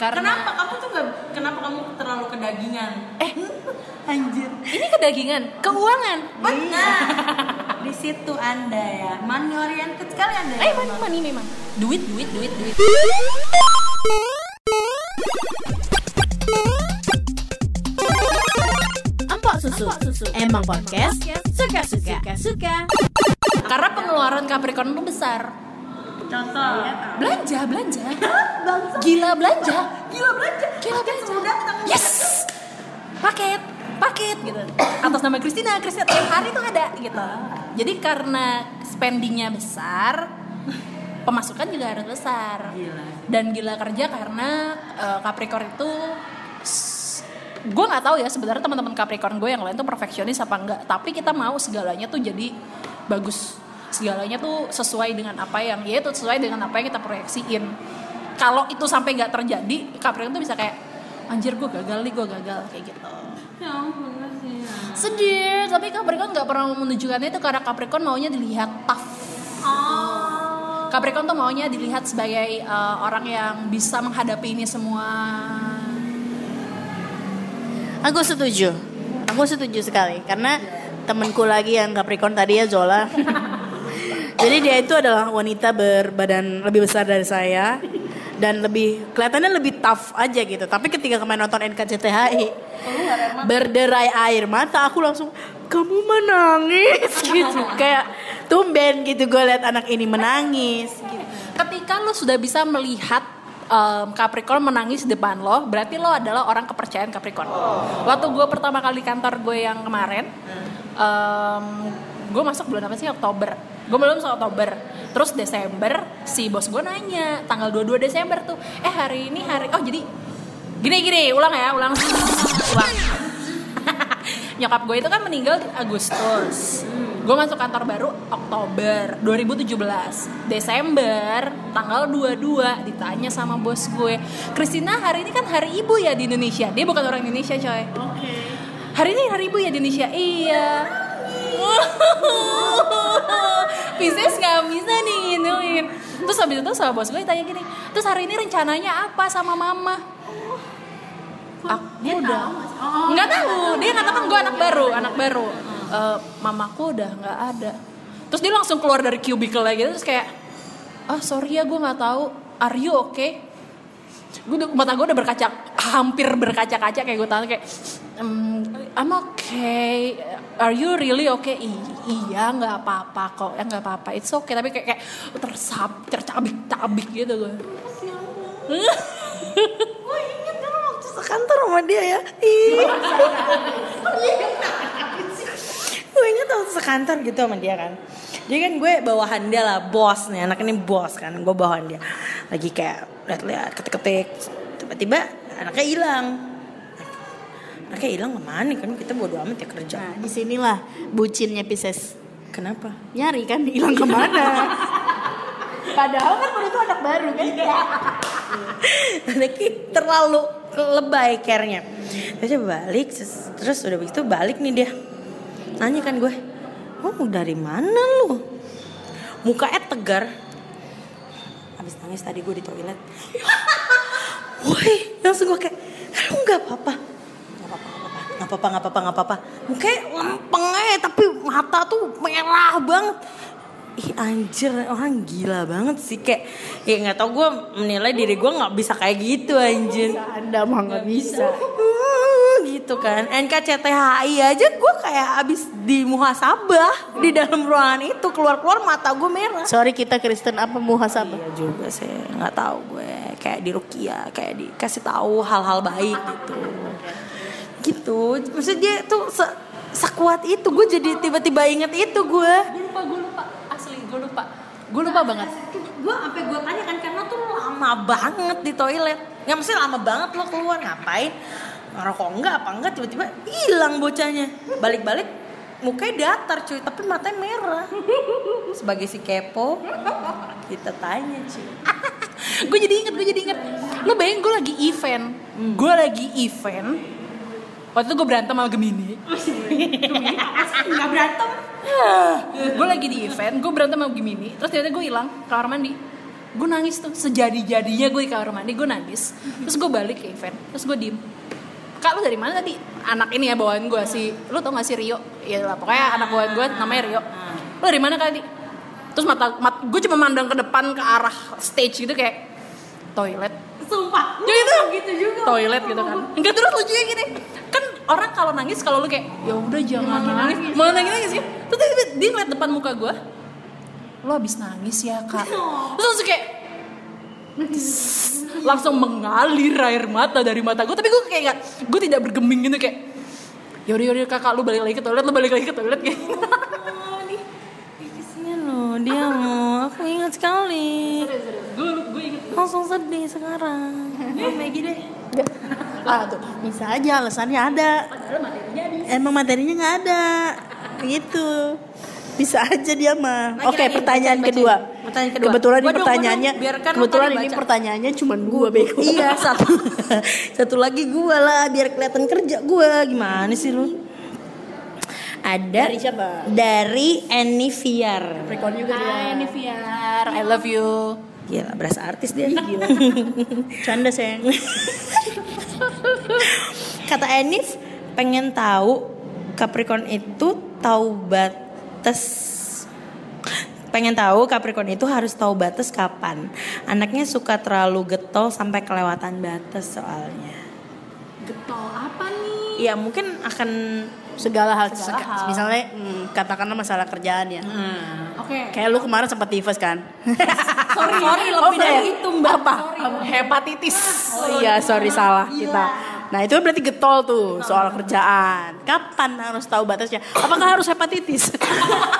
Karena- kenapa kamu tuh nggak kenapa kamu terlalu kedagingan? Eh, Anjir. ini kedagingan, keuangan. Benar. Di situ Anda ya. Money oriented sekali Anda. ya, Eh, money, money memang. Duit, duit, duit, duit. Empok susu. Emang podcast suka-suka. Suka. Karena pengeluaran Capricorn itu besar. Contoh. Belanja, belanja. Gila belanja. Gila belanja. Gila belanja. Datang. Yes. Paket, paket gitu. Atas nama Christina, Christina tiap hari tuh ada gitu. Jadi karena spendingnya besar, pemasukan juga harus besar. Gila. Dan gila kerja karena eh, Capricorn itu gue nggak tahu ya sebenarnya teman-teman Capricorn gue yang lain tuh perfeksionis apa enggak tapi kita mau segalanya tuh jadi bagus segalanya tuh sesuai dengan apa yang ya itu sesuai dengan apa yang kita proyeksiin kalau itu sampai nggak terjadi Capricorn tuh bisa kayak anjir gue gagal nih gue gagal kayak gitu Ya kasihan. sedih tapi Capricorn nggak pernah menunjukkan itu karena Capricorn maunya dilihat tough Oh. Capricorn tuh maunya dilihat sebagai uh, orang yang bisa menghadapi ini semua Aku setuju. Aku setuju sekali karena temanku lagi yang Capricorn tadi ya Zola. Jadi dia itu adalah wanita berbadan lebih besar dari saya dan lebih kelihatannya lebih tough aja gitu. Tapi ketika kemarin nonton NKCTHI berderai air mata aku langsung kamu menangis gitu kayak tumben gitu gue liat anak ini menangis gitu. ketika lo sudah bisa melihat um, Capricorn menangis di depan lo, berarti lo adalah orang kepercayaan Capricorn. Waktu gue pertama kali kantor gue yang kemarin, um, gue masuk bulan apa sih Oktober. Gue belum Oktober. Terus Desember si bos gue nanya tanggal 22 Desember tuh, eh hari ini hari oh jadi gini gini ulang ya ulang ulang. Nyokap gue itu kan meninggal di Agustus. Gue masuk kantor baru Oktober 2017. Desember tanggal 22 ditanya sama bos gue, "Christina, hari ini kan hari ibu ya di Indonesia." Dia bukan orang Indonesia, coy. Oke. Hari ini hari ibu ya di Indonesia. Iya. Pisces nggak bisa nih gituin. Terus habis itu sama bos gue tanya gini, terus hari ini rencananya apa sama mama? Aku Dia udah. tahu nggak sih? Oh, tahu. Dia nggak tahu kan gue anak baru anak baru. Eh, mamaku udah nggak ada. Terus dia langsung keluar dari cubicle lagi terus kayak ah sorry ya gue nggak tahu. Are you okay? Gue mata gue udah berkaca hampir berkaca-kaca kayak gue tanya kayak "Hmm, I'm okay are you really okay I- iya nggak apa-apa kok ya nggak apa-apa it's okay tapi kayak, kayak tersap tercabik-cabik gitu gue Gue inget dulu waktu sekantor sama dia ya. Ih. gue inget waktu sekantor gitu sama dia kan. Jadi kan gue bawahan dia lah, bos nih, anak ini bos kan. Gue bawahan dia. Lagi kayak lihat-lihat, ketik-ketik. Tiba-tiba anaknya hilang. Anaknya hilang ke mana kan kita bodo amat ya kerja. Nah, di sinilah bucinnya Pisces. Kenapa? Nyari kan hilang ke mana? Padahal kan baru itu anak baru kan? Anaknya terlalu lebay care-nya. Terus balik, terus- terus udah begitu balik nih dia. Nanya kan gue, oh dari mana lu? Mukanya tegar. Habis nangis tadi gue di toilet. Woi, langsung gue kayak, lu nggak apa-apa. Nggak apa-apa, nggak apa-apa, nggak apa-apa. Mukanya lempeng aja, tapi mata tuh merah banget. Ih anjir orang gila banget sih kayak ya nggak tau gue menilai diri gue nggak bisa kayak gitu anjir Anda mah nggak bisa. Hmm, gitu kan NKCTHI aja gue kayak abis di muhasabah di dalam ruangan itu keluar keluar mata gue merah Sorry kita Kristen apa muhasabah? Iya juga sih nggak tahu gue kayak di Rukia kayak dikasih tahu hal-hal baik gitu gitu. Maksudnya dia tuh se sekuat itu. Gue jadi tiba-tiba inget itu gue gue lupa gue lupa. Asli gue lupa. Gue lupa banget. Gue sampai gue tanya kan karena tuh lama banget di toilet. Nggak mesti lama banget lo keluar. Ngapain? Ngerokok enggak apa enggak tiba-tiba hilang bocahnya. Balik-balik mukanya datar cuy. Tapi matanya merah. Sebagai si kepo kita tanya cuy. Gue jadi inget gue jadi inget lo bayangin gue lagi event. Gue lagi event waktu itu gue berantem sama Gemini. Nggak berantem. gue lagi di event gue berantem sama Gemini terus ternyata gue hilang kamar mandi. Gue nangis tuh sejadi-jadinya gue di kamar mandi gue nangis. Terus gue balik ke event terus gue diem. Kak lu dari mana tadi? Anak ini ya bawaan gue si lu tau gak sih Rio? Ya lah pokoknya anak bawaan gue namanya Rio. Lu dari mana tadi? Terus mata, mat, gue cuma mandang ke depan ke arah stage gitu kayak toilet Sumpah. Ya itu gitu juga. toilet gitu kan. Enggak terus lucunya gini. Kan orang kalau nangis kalau lu kayak ya udah jangan nangis. malah nangis nangis ya. Terus dia ngeliat depan muka gue lo habis nangis ya kak. Terus langsung kayak langsung mengalir air mata dari mata gue tapi gue kayak nggak gue tidak bergeming gitu kayak yaudah yaudah kakak lu balik lagi ke toilet lu balik lagi ke toilet. Kayak gitu. Oh, nih. Ih, kasihan loh dia mau. Aku ingat sekali. gue gue inget Langsung sedih sekarang. Oh, Maggie deh. Ah tuh, bisa aja alasannya ada. materinya Emang materinya nggak ada, gitu. Bisa aja dia mah. Oke, lagi, pertanyaan bacain, kedua. bacain. Pertanyaan kedua. Kebetulan ini Waduh, waduh, pertanyaannya, biarkan kebetulan ini pertanyaannya cuma dua bego. Iya satu satu lagi gua lah biar kelihatan kerja gua gimana sih lu? Ada Dari siapa? Dari Eniviar. Capricorn juga dia. Hai Niviar I love you Gila, berasa artis dia. Gila. Canda sayang. Kata Enif pengen tahu Capricorn itu tahu batas pengen tahu Capricorn itu harus tahu batas kapan. Anaknya suka terlalu getol sampai kelewatan batas soalnya. getol apa nih Ya mungkin akan Segala hal, Segala sega- hal. misalnya hmm, katakanlah masalah kerjaan ya. oke Kayak lu kemarin sempat tifus kan? sorry, sorry lebih dari itu mbak. Apa? hepatitis Oh iya, sorry salah kita. Nah itu berarti getol tuh soal kerjaan. Kapan harus tahu batasnya? Apakah harus hepatitis?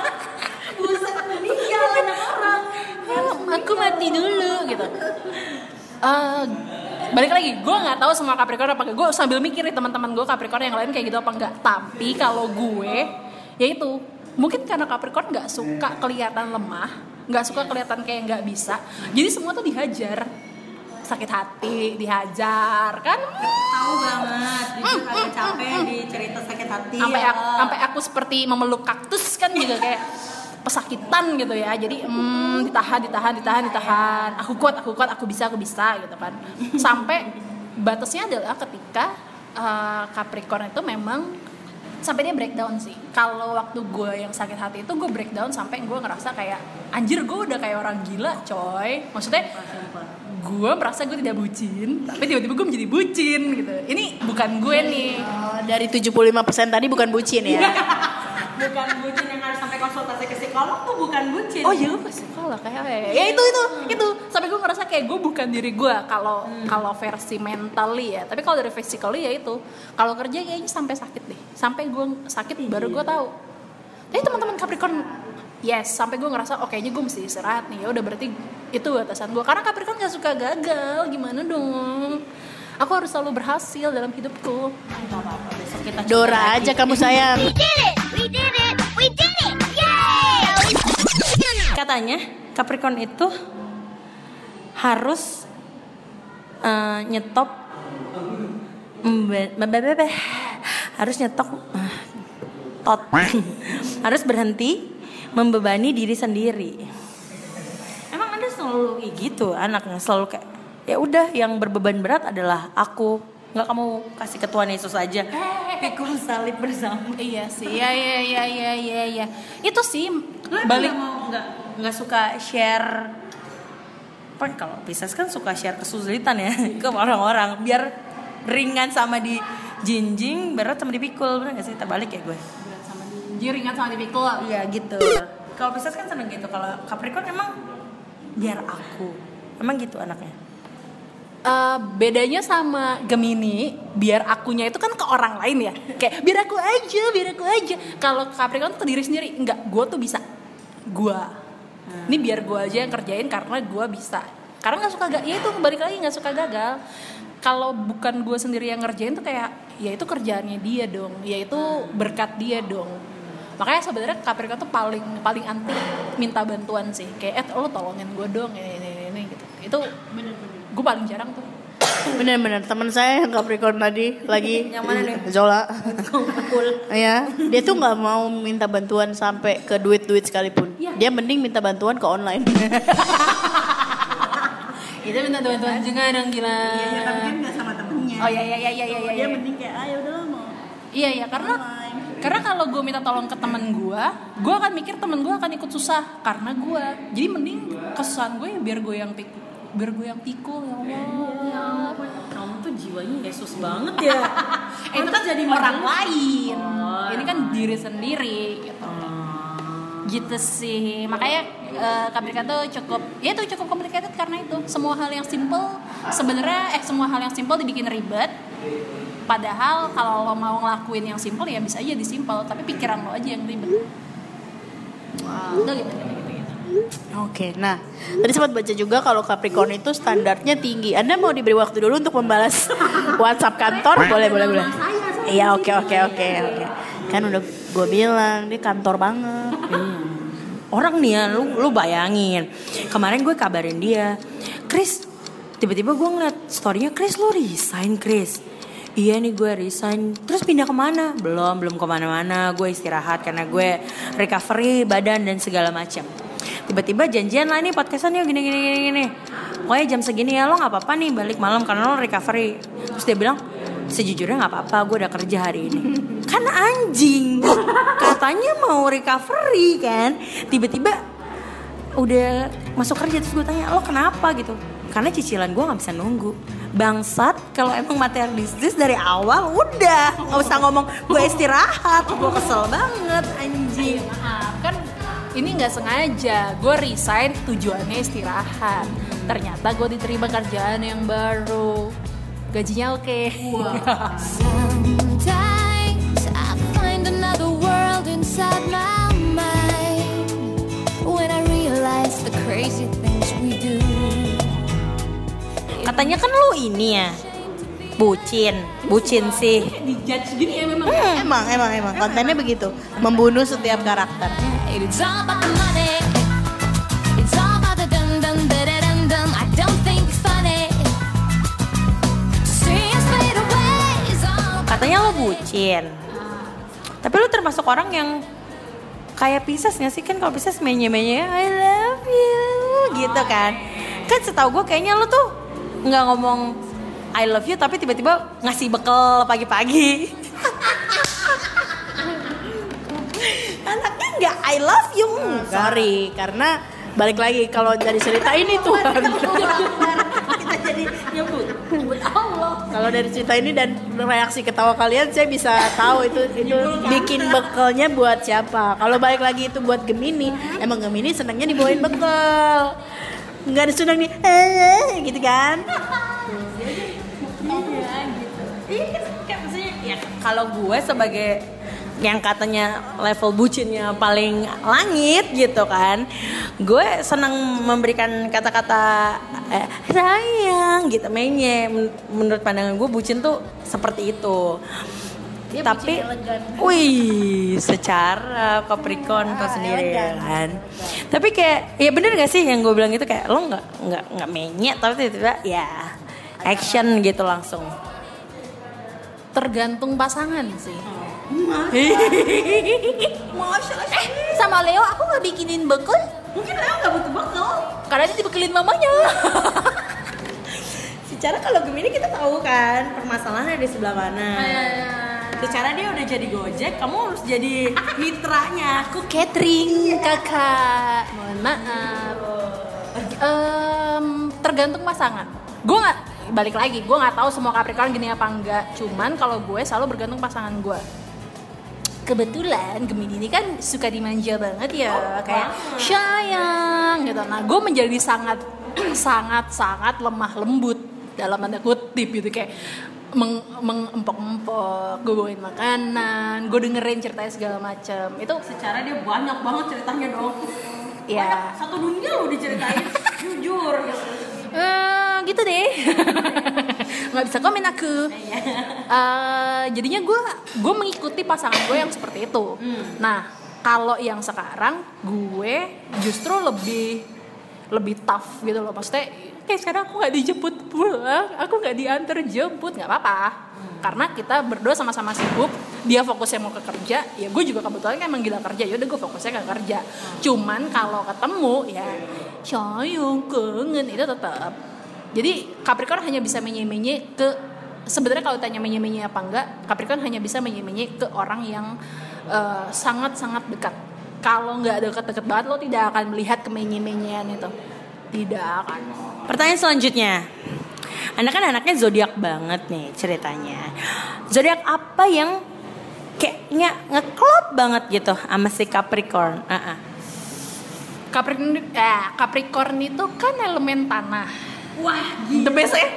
Buset, meninggal anak orang. aku mati dulu gitu Eh, balik lagi gue nggak tahu semua Capricorn apa gue sambil mikir nih teman-teman gue Capricorn yang lain kayak gitu apa enggak tapi kalau gue ya itu mungkin karena Capricorn nggak suka kelihatan lemah nggak suka kelihatan kayak nggak bisa jadi semua tuh dihajar. Sakit hati dihajar kan? Tahu banget, jujur agak capek di cerita sakit hati. sampai ya. aku, sampai aku seperti memeluk kaktus kan juga kayak pesakitan gitu ya. Jadi hmm, ditahan ditahan ditahan ditahan. Aku kuat aku kuat aku bisa aku bisa gitu kan. Sampai batasnya adalah ketika uh, Capricorn itu memang sampai dia breakdown sih. Kalau waktu gue yang sakit hati itu gue breakdown sampai gue ngerasa kayak anjir gue udah kayak orang gila coy. Maksudnya gue merasa gue tidak bucin tapi tiba-tiba gue menjadi bucin gitu. Ini bukan gue nih. Oh, dari 75% tadi bukan bucin ya. bukan bucin yang harus sampai konsultasi ke psikolog tuh bukan bucin. Oh iya gue ke sekolah kayak ya itu itu itu. Sampai gue ngerasa kayak gue bukan diri gue kalau kalau versi mentally ya. Tapi kalau dari physically ya itu. Kalau kerja kayaknya sampai sakit deh. Sampai gue sakit baru gue tahu. Tapi teman-teman Capricorn yes sampai gue ngerasa oh kayaknya gue mesti istirahat nih. Ya udah berarti itu batasan gue karena Capricorn gak suka gagal. Gimana dong? Aku harus selalu berhasil dalam hidupku. Besok kita coba Dora aja kamu sayang. Katanya Capricorn itu harus eh, nyetop harus nyetok eh, tot. Harus berhenti membebani diri sendiri. Emang anda selalu gitu anaknya? Selalu kayak ya udah yang berbeban berat adalah aku. Nggak kamu kasih ke Tuhan Yesus aja. Pikul salib bersama. Iya sih ya ya ya ya ya ya itu sih balik balik mau nggak nggak suka share. Apa kalau Pisces kan suka share kesulitan ya ke orang-orang. Biar ringan sama di jinjing berat sama dipikul. Bener gak sih? Terbalik ya gue. Jiringan sama dipikul. Iya gitu. Kalau Pisces kan seneng gitu. Kalau Capricorn emang biar aku. Emang gitu anaknya? Eh, bedanya sama Gemini, biar akunya itu kan ke orang lain ya. Kayak biar aku aja, biar aku aja. Kalau Capricorn tuh ke diri sendiri, enggak, gue tuh bisa. Gua. Ini biar gue aja yang kerjain karena gue bisa. Karena nggak suka gak, ya itu balik lagi nggak suka gagal. Kalau bukan gue sendiri yang ngerjain tuh kayak, ya itu kerjaannya dia dong, ya itu berkat dia dong. Makanya sebenarnya Capricorn tuh paling paling anti minta bantuan sih. Kayak, eh lo tolongin gue dong, ini ini ini gitu. Itu gue paling jarang tuh. Bener-bener teman saya yang Capricorn tadi lagi Yang mana nih? Zola. ya, dia tuh nggak mau minta bantuan sampai ke duit-duit sekalipun. Iya. Dia mending minta bantuan ke online. Itu minta bantuan juga dong gila. Iya, iya, tapi kan nggak sama temennya. Oh iya iya iya iya iya. Dia iya. mending kayak, ah ya udahlah mau. Iya iya karena karena kalau gue minta tolong ke temen gue, gue akan mikir temen gue akan ikut susah karena gue. Jadi mending kesusahan gue ya biar gue yang pikul, biar gue yang pikul ya Allah. Kamu tuh jiwanya Yesus banget ya. Eh, itu kan jadi orang lain. Oh. Ini kan diri sendiri gitu. Gitu sih. Makanya eh, Capricorn tuh cukup ya itu cukup complicated karena itu semua hal yang simple sebenarnya eh semua hal yang simple dibikin ribet. Padahal kalau lo mau ngelakuin yang simple ya bisa aja disimpel, tapi pikiran lo aja yang ribet. Wow. Udah gitu, Oke, nah tadi sempat baca juga kalau Capricorn itu standarnya tinggi. Anda mau diberi waktu dulu untuk membalas WhatsApp kantor? Boleh, boleh, boleh. Iya, oke, oke, oke, oke. Kan udah gue bilang dia kantor banget. Orang nih ya, lu, lu bayangin. Kemarin gue kabarin dia, Chris, tiba-tiba gue ngeliat storynya Chris lu resign Chris. Iya nih gue resign, terus pindah ke mana? Belum, belum ke mana-mana. Gue istirahat karena gue recovery badan dan segala macam. Tiba-tiba janjian lah nih podcastan yuk gini gini gini gini. Pokoknya jam segini ya lo nggak apa-apa nih balik malam karena lo recovery. Terus dia bilang sejujurnya nggak apa-apa gue udah kerja hari ini. Kan anjing katanya mau recovery kan. Tiba-tiba udah masuk kerja terus gue tanya lo kenapa gitu karena cicilan gue nggak bisa nunggu bangsat kalau emang materialistis dari awal udah nggak usah ngomong gue istirahat gue kesel banget anjing Maaf, kan ini nggak sengaja. Gue resign tujuannya istirahat. Ternyata gue diterima kerjaan yang baru. Gajinya oke. We do. katanya kan lu ini ya bucin bucin sih Dijudge gini ya memang. Emang, emang, emang. Kontennya begitu. Membunuh setiap karakter. Katanya lo bucin tapi lu termasuk orang yang kayak Pisces nggak sih kan kalau Pisces menye-menye I love you gitu kan kan setahu gue kayaknya lo tuh nggak ngomong I love you tapi tiba-tiba ngasih bekal pagi-pagi. Anaknya nggak I love you. Enggak. Sorry, karena balik lagi kalau dari cerita ini tuh kita jadi nyebut kalau dari cerita ini dan reaksi ketawa kalian saya bisa tahu itu itu bikin bekalnya buat siapa. Kalau balik lagi itu buat Gemini emang Gemini senangnya dibawain bekal. Nggak ada senang nih eh gitu kan Iya kan, kan maksudnya ya kalau gue sebagai yang katanya level bucinnya paling langit gitu kan gue senang memberikan kata-kata eh, sayang gitu mainnya. Men- menurut pandangan gue bucin tuh seperti itu. Tapi wih secara Capricorn tuh sendiri ya kan. Tapi kayak ya bener gak sih yang gue bilang itu kayak lo nggak nggak nggak menyet tapi tiba-tiba ya action gitu langsung Tergantung pasangan sih. Eh, Sama Leo aku nggak bikinin bekal Mungkin Leo gak butuh bekal. karena dia dibekelin mamanya. Secara kalau Gemini kita tahu kan permasalahannya di sebelah mana. Secara dia udah jadi Gojek, kamu harus jadi mitranya. Aku catering kakak. Mohon maaf. Em, tergantung pasangan. Gue nggak balik lagi. Gue nggak tahu semua Capricorn gini apa enggak. Cuman kalau gue selalu bergantung pasangan gue. Kebetulan Gemini ini kan suka dimanja banget ya, kayak sayang gitu. Nah, gue menjadi sangat sangat sangat lemah lembut dalam tanda kutip gitu kayak meng, mengempok-empok, gue bawain makanan, gue dengerin ceritanya segala macam. Itu Secara dia banyak banget ceritanya dong. ya Satu dunia lo diceritain, jujur. Eh, gitu deh. Nggak bisa komen aku Eh, jadinya gue gue mengikuti pasangan gue yang seperti itu. Nah kalau yang sekarang gue justru lebih lebih tough gitu loh. Maksudnya kayak sekarang aku nggak dijemput pulang aku nggak diantar jemput nggak apa-apa. Karena kita berdua sama-sama sibuk dia fokusnya mau ke kerja ya gue juga kebetulan kan emang gila kerja ya udah gue fokusnya ke kerja. Cuman kalau ketemu ya sayang kangen itu tetap Jadi Capricorn hanya bisa menye-menye ke sebenarnya kalau tanya menye-menye apa enggak, Capricorn hanya bisa menye-menye ke orang yang eh, sangat-sangat dekat. Kalau nggak dekat-dekat banget lo tidak akan melihat kemenye-menyean itu. Tidak akan. Pertanyaan selanjutnya. Anda kan anaknya zodiak banget nih ceritanya. Zodiak apa yang kayaknya ngeklop banget gitu sama si Capricorn? Ah, ah. Capricorn eh, Capricorn itu kan elemen tanah. Wah, the best ya.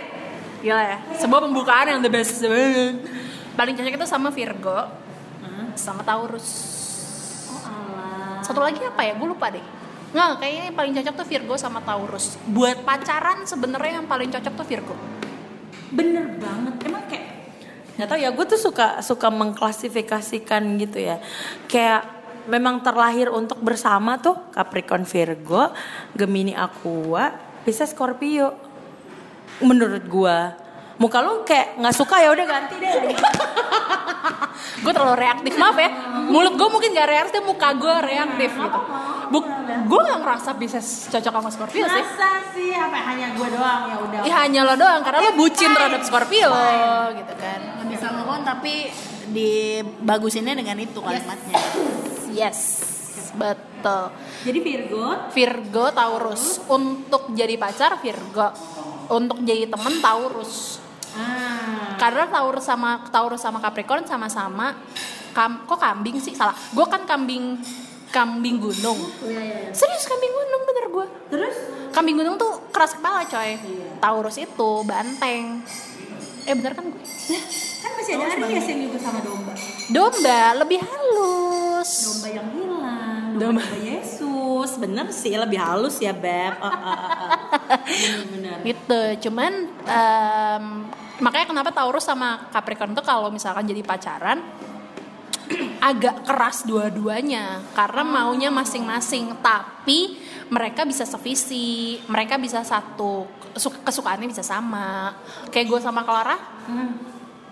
Gila ya. Sebuah pembukaan yang the best. Paling cocok itu sama Virgo, sama Taurus. Satu lagi apa ya? Gue lupa deh. Nggak, kayaknya yang paling cocok tuh Virgo sama Taurus. Buat pacaran sebenarnya yang paling cocok tuh Virgo. Bener banget. Emang kayak nggak tahu ya. Gue tuh suka suka mengklasifikasikan gitu ya. Kayak memang terlahir untuk bersama tuh Capricorn Virgo, Gemini Aqua, Pisces Scorpio. Menurut gua muka lu kayak nggak suka ya udah ganti deh. gue terlalu reaktif maaf ya. Mulut gue mungkin gak reaktif muka gue reaktif gitu. Buk, gue gak ngerasa bisa cocok sama Scorpio sih. Masa sih apa hanya gua doang ya udah. ya hanya lo doang karena lo bucin terhadap Scorpio gitu kan. Nggak bisa move on tapi dibagusinnya dengan itu kalimatnya. yes betul. Jadi Virgo? Virgo Taurus. Untuk jadi pacar Virgo untuk jadi temen Taurus. Ah. Karena Taurus sama Taurus sama Capricorn sama-sama kam, kok kambing sih? Salah. Gue kan kambing kambing gunung. Serius kambing gunung bener gue terus? Kambing gunung tuh keras kepala coy. Taurus itu banteng. Eh bener kan gue kan masih ada Aries yang juga sama domba. domba lebih halus. Domba yang hilang, Domba. Yesus. Bener sih lebih halus ya beb. Ah, ah, ah. Bener-bener. gitu cuman em, makanya kenapa Taurus sama Capricorn tuh kalau misalkan jadi pacaran agak keras dua-duanya karena maunya masing-masing tapi mereka bisa sevisi mereka bisa satu su- kesukaannya bisa sama kayak gue sama Clara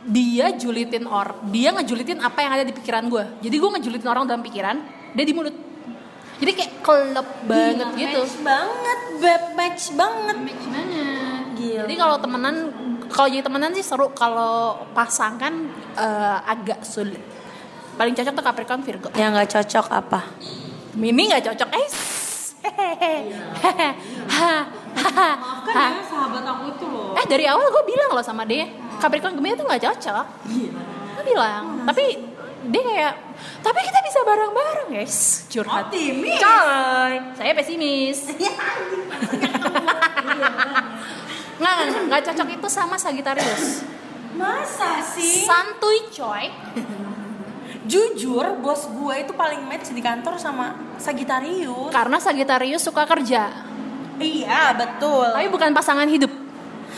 dia julitin or dia ngejulitin apa yang ada di pikiran gue jadi gue ngejulitin orang dalam pikiran dia di mulut jadi kayak kelep banget gitu. Match banget beb, match banget. match banget. Gila. jadi kalau temenan kalau jadi temenan sih seru. Kalau pasangan eh, agak sulit. Paling cocok tuh Capricorn Virgo. Yang nggak cocok apa? Mini nggak cocok. Eh Kan ya sahabat aku itu loh. eh dari awal gue bilang loh sama dia Capricorn Gemini tuh nggak cocok. Gue bilang. Tapi dia kayak tapi kita bisa bareng-bareng guys curhat Optimis. coy saya pesimis nggak nggak, nggak cocok itu sama Sagittarius Masa sih? santuy coy Jujur, bos gue itu paling match di kantor sama Sagittarius. karena Sagittarius suka kerja Iya, betul. tapi bukan pasangan hidup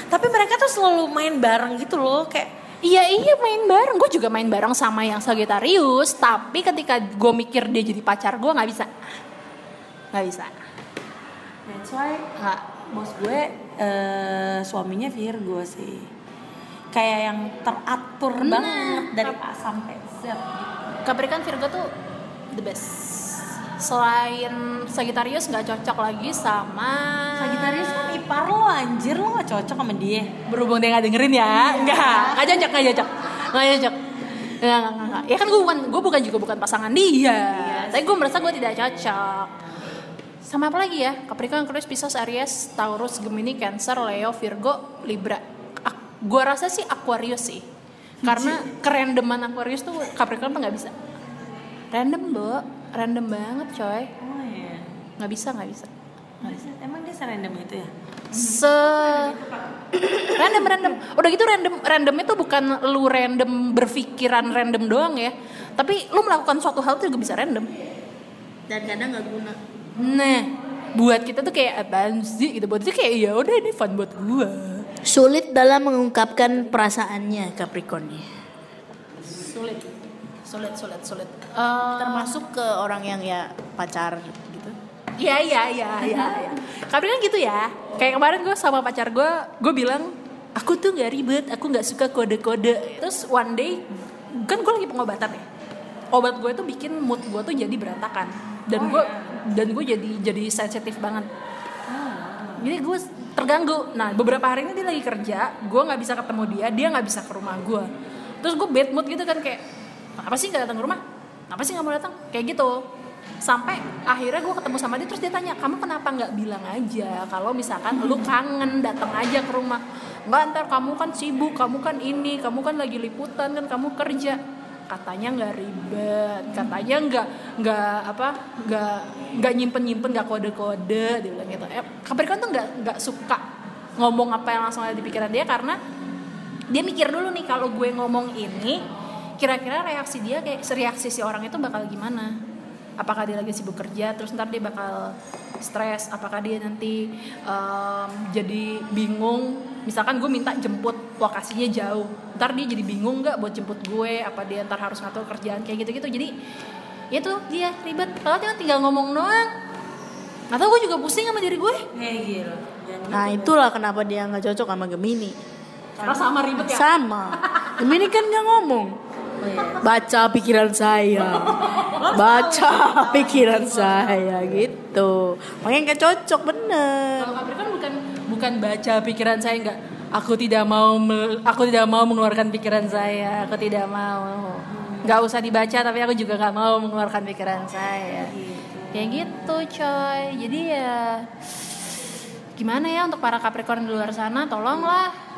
Tapi mereka tuh selalu main bareng gitu loh, kayak Iya iya main bareng, gue juga main bareng sama yang Sagittarius. Tapi ketika gue mikir dia jadi pacar gue nggak bisa, nggak bisa. That's why Nggak. bos gue eh, suaminya Virgo sih. Kayak yang teratur Nah, banget dari A sampai Z. Capricorn Virgo tuh the best. Selain Sagittarius nggak cocok lagi sama Sagittarius kan ipar lo anjir lo gak cocok sama dia. berhubung dia nggak dengerin ya, nggak nggak cocok nggak cocok nggak cocok. Nggak, nggak, nggak, nggak. Ya kan gue bukan, gue bukan juga bukan pasangan dia. Tapi gue merasa gue tidak cocok. Sama apa lagi ya? Capricorn, Aquarius, Pisces, Aries, Taurus, Gemini, Cancer, Leo, Virgo, Libra. Ak- gue rasa sih Aquarius sih. Karena kerandoman Aquarius tuh Capricorn tuh nggak bisa. Random, Bo. Random banget, coy. Oh iya. Nggak bisa, nggak bisa. Emang dia serandom itu ya? Se random random. Udah gitu random random itu bukan lu random berpikiran random doang ya. Tapi lu melakukan suatu hal tuh juga bisa random. Dan kadang nggak guna. Nah, buat kita tuh kayak apaan sih gitu. Buat itu kayak ya udah ini fun buat gua. Sulit dalam mengungkapkan perasaannya Capricorn nih. Sulit. Sulit, sulit, sulit. Eh, Termasuk ke orang yang ya pacar gitu. Iya iya iya iya. iya. Tapi kan gitu ya. Kayak kemarin gue sama pacar gue, gue bilang aku tuh nggak ribet, aku nggak suka kode-kode. Terus one day kan gue lagi pengobatan ya. Obat gue tuh bikin mood gue tuh jadi berantakan. Dan gue dan gue jadi jadi sensitif banget. jadi gue terganggu nah beberapa hari ini dia lagi kerja gue nggak bisa ketemu dia dia nggak bisa ke rumah gue terus gue bad mood gitu kan kayak apa sih nggak datang ke rumah? Apa sih nggak mau datang? Kayak gitu. Sampai akhirnya gue ketemu sama dia terus dia tanya kamu kenapa nggak bilang aja kalau misalkan lu kangen datang aja ke rumah? Nggak ntar kamu kan sibuk kamu kan ini kamu kan lagi liputan kan kamu kerja. Katanya nggak ribet katanya nggak nggak apa nggak nggak nyimpen nyimpen nggak kode kode dia bilang gitu. Eh, Capricorn tuh nggak nggak suka ngomong apa yang langsung ada di pikiran dia karena dia mikir dulu nih kalau gue ngomong ini kira-kira reaksi dia kayak reaksi si orang itu bakal gimana? Apakah dia lagi sibuk kerja terus ntar dia bakal stres? Apakah dia nanti em, jadi bingung? Misalkan gue minta jemput lokasinya jauh ntar dia jadi bingung nggak buat jemput gue? Apa dia ntar harus ngatur kerjaan kayak gitu-gitu? Jadi itu dia ribet. Kalau dia tinggal ngomong doang. Atau gue juga pusing sama diri gue. Kayak gitu. Nah itulah kenapa dia nggak cocok sama Gemini. karena sama ribet ya? Sama. Gemini kan nggak ngomong. Baca pikiran saya. Baca pikiran saya gitu. Makanya nggak cocok bener. Kalau bukan bukan baca pikiran saya enggak. Aku tidak mau aku tidak mau mengeluarkan pikiran saya. Aku tidak mau. Nggak usah dibaca tapi aku juga nggak mau mengeluarkan pikiran saya. Kayak gitu coy. Jadi ya gimana ya untuk para Capricorn di luar sana tolonglah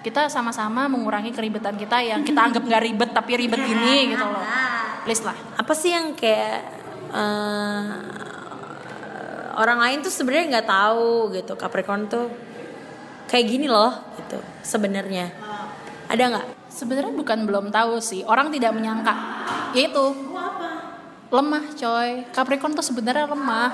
kita sama-sama mengurangi keribetan kita yang kita anggap nggak ribet tapi ribet ini gitu loh. Please lah. Apa sih yang kayak eh, orang lain tuh sebenarnya nggak tahu gitu Capricorn tuh kayak gini loh gitu sebenarnya. Ada nggak? Sebenarnya bukan belum tahu sih, orang tidak menyangka. Yaitu lemah coy. Capricorn tuh sebenarnya lemah.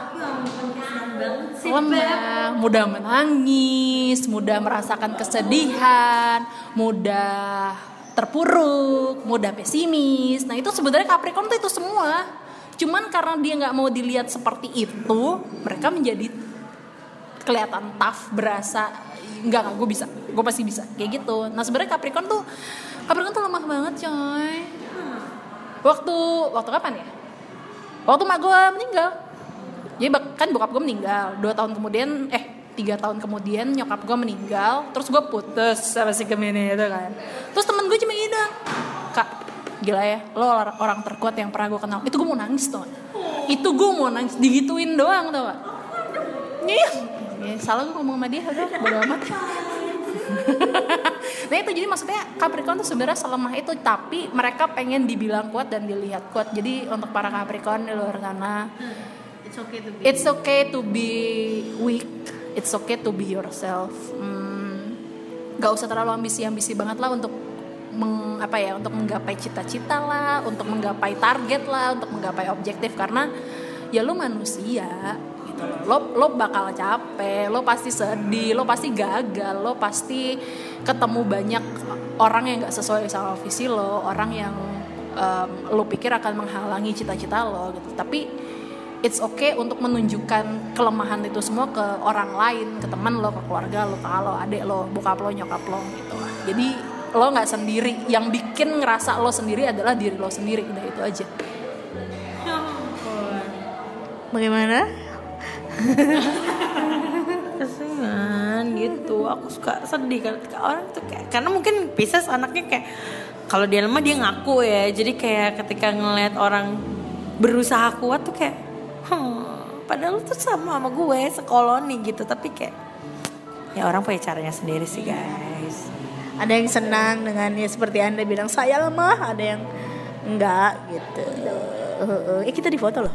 Lemah, mudah menangis, mudah merasakan kesedihan, mudah terpuruk, mudah pesimis. Nah itu sebenarnya Capricorn tuh itu semua. Cuman karena dia nggak mau dilihat seperti itu, mereka menjadi kelihatan tough, berasa enggak enggak gue bisa, gue pasti bisa kayak gitu. Nah sebenarnya Capricorn tuh Capricorn tuh lemah banget coy. Waktu waktu kapan ya? Waktu mak gue meninggal. Jadi kan bokap gue meninggal. Dua tahun kemudian eh tiga tahun kemudian nyokap gue meninggal. Terus gue putus sama si Gemini itu kan. Terus temen gue cuma doang. Kak gila ya lo or- orang terkuat yang pernah gue kenal. Itu gue mau nangis tuh itu gue mau nangis. Digituin doang tuh iya. Ya, salah gue ngomong sama dia udah bodo amat nah itu jadi maksudnya Capricorn tuh sebenarnya selemah itu tapi mereka pengen dibilang kuat dan dilihat kuat. Jadi untuk para Capricorn di luar sana It's okay to it's okay to be weak it's okay to be yourself. Hmm, gak usah terlalu ambisi-ambisi banget lah untuk meng, apa ya untuk menggapai cita-cita lah untuk menggapai target lah untuk menggapai objektif. Karena ya lu manusia lo lo bakal capek lo pasti sedih lo pasti gagal lo pasti ketemu banyak orang yang gak sesuai sama visi lo orang yang em, lo pikir akan menghalangi cita-cita lo gitu tapi it's okay untuk menunjukkan kelemahan itu semua ke orang lain, ke teman lo, ke keluarga lo, ke lo, adik lo, bokap lo, nyokap lo gitu. Jadi lo nggak sendiri. Yang bikin ngerasa lo sendiri adalah diri lo sendiri. Udah itu aja. Bagaimana? Kasihan gitu. Aku suka sedih kan. Orang tuh kayak karena mungkin Pisces anaknya kayak kalau dia lemah dia ngaku ya. Jadi kayak ketika ngeliat orang berusaha kuat tuh kayak hmm, padahal lu tuh sama sama gue sekoloni gitu. Tapi kayak ya orang punya caranya sendiri sih guys. Ada yang senang dengan ya seperti anda bilang saya lemah, ada yang enggak gitu. Eh kita di foto loh.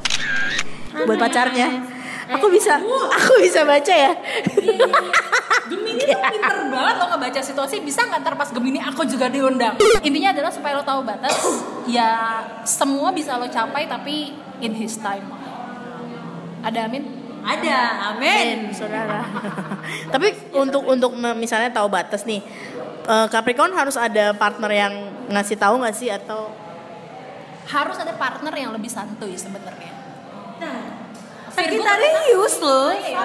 Buat pacarnya. Aku bisa, aku bisa baca ya. Gemini tuh pinter banget lo ngebaca situasi. Bisa nggak ntar pas Gemini aku juga diundang? Intinya adalah supaya lo tahu batas ya semua bisa lo capai tapi in his time. Ada amin? Ada amin. Saudara. Tapi untuk untuk misalnya tahu batas nih, eh, Capricorn harus ada partner yang ngasih tahu nggak sih? Atau harus ada partner yang lebih santuy sebenarnya Sagittarius loh Iya.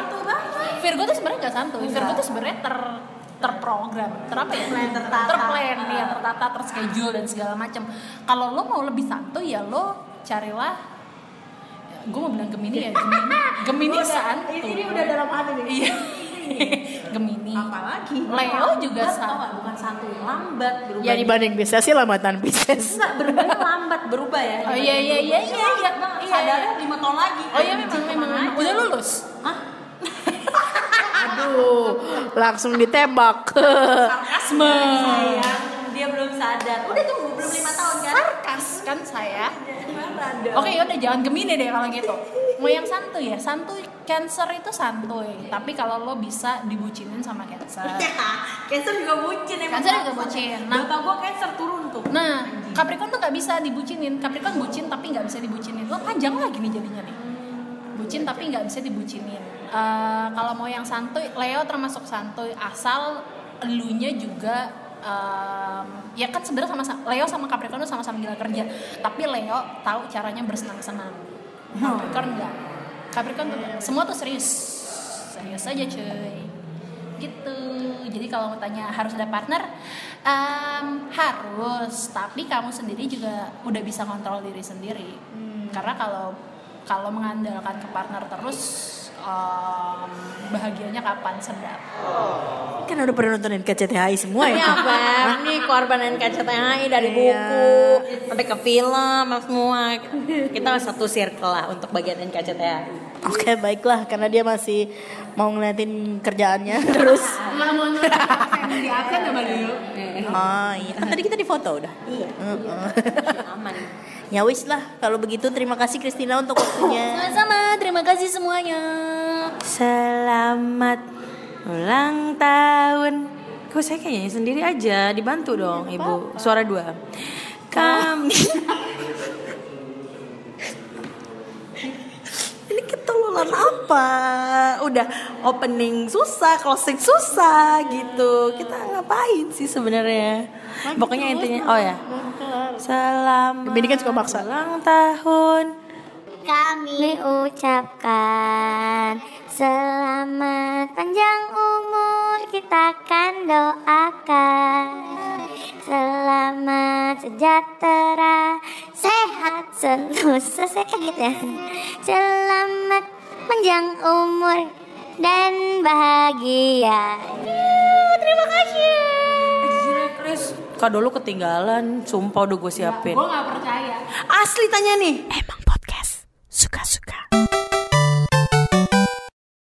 Virgo tuh sebenarnya nggak santuy. Virgo tuh sebenarnya ter terprogram, ter apa ya? tertata. Terplan, ya, tertata, terschedule dan segala macam. Kalau lo mau lebih santuy ya lo carilah gue mau bilang Gemini ya Gemini Gemini santuy Ini udah dalam hati nih. iya Gemini. Apalagi Leo juga sama. bukan santuy, lambat berubah. Ya dibanding Pisces sih lambatan Pisces. Enggak, berubahnya lambat berubah ya. Oh, iya, iya, iya, iya, iya. Banget, Iya, Sadarnya iya. lima tahun lagi. Oh iya memang memang, udah lulus. Hah? Aduh, langsung ditembak. Sarkasme. Dia belum sadar. Udah tunggu belum lima tahun kan? Sarkas kan saya. Oke ya udah jangan Gemini deh kalau gitu. Mau yang santuy ya, santuy Cancer itu santuy. Tapi kalau lo bisa dibucinin sama Cancer. Cancer juga bucin emang. Cancer juga bucin. Nah, Bapak gua Cancer turun tuh. Nah, Capricorn tuh nggak bisa dibucinin. Capricorn bucin tapi nggak bisa dibucinin. Lo panjang lagi nih jadinya nih. Bucin tapi nggak bisa dibucinin. Eh, kalau mau yang santuy, Leo termasuk santuy asal elunya juga em, ya kan sebenarnya sama Leo sama Capricorn sama-sama gila kerja. Tapi Leo tahu caranya bersenang-senang. Capricorn enggak. Capricorn tuh semua tuh serius. Serius aja cuy. Gitu. Jadi kalau mau tanya harus ada partner em, harus. Tapi kamu sendiri juga udah bisa kontrol diri sendiri. Karena kalau kalau mengandalkan ke partner terus em, bahagianya kapan sedap kan udah pernah nontonin KCTHI semua Ini ya. apa? Ini korban NKCTHI dari Iya. buku sampai ke film semua. Kita satu circle lah untuk bagian NKCTHI. Oke baiklah karena dia masih mau ngeliatin kerjaannya terus. nggak mau di absen sama dulu Oh iya kan tadi kita di foto udah. Iya. Heeh. Aman. Ya wis lah kalau begitu terima kasih Christina untuk waktunya. sama-sama terima kasih semuanya Selamat ulang tahun. Kok saya kayaknya sendiri aja, dibantu dong ibu. Suara dua. Kami. Ini ketololan apa? Udah opening susah, closing susah gitu. Kita ngapain sih sebenarnya? Pokoknya intinya, oh ya. Selamat Ini kan suka maksa. ulang tahun. Kami ucapkan selamat panjang umur kita akan doakan selamat sejahtera sehat selalu selesai gitu ya selamat panjang umur dan bahagia. Yuh, terima kasih. Chris, kau dulu ketinggalan. Sumpah udah gue siapin. Ya, gue gak percaya. Asli tanya nih. Emang podcast suka-suka.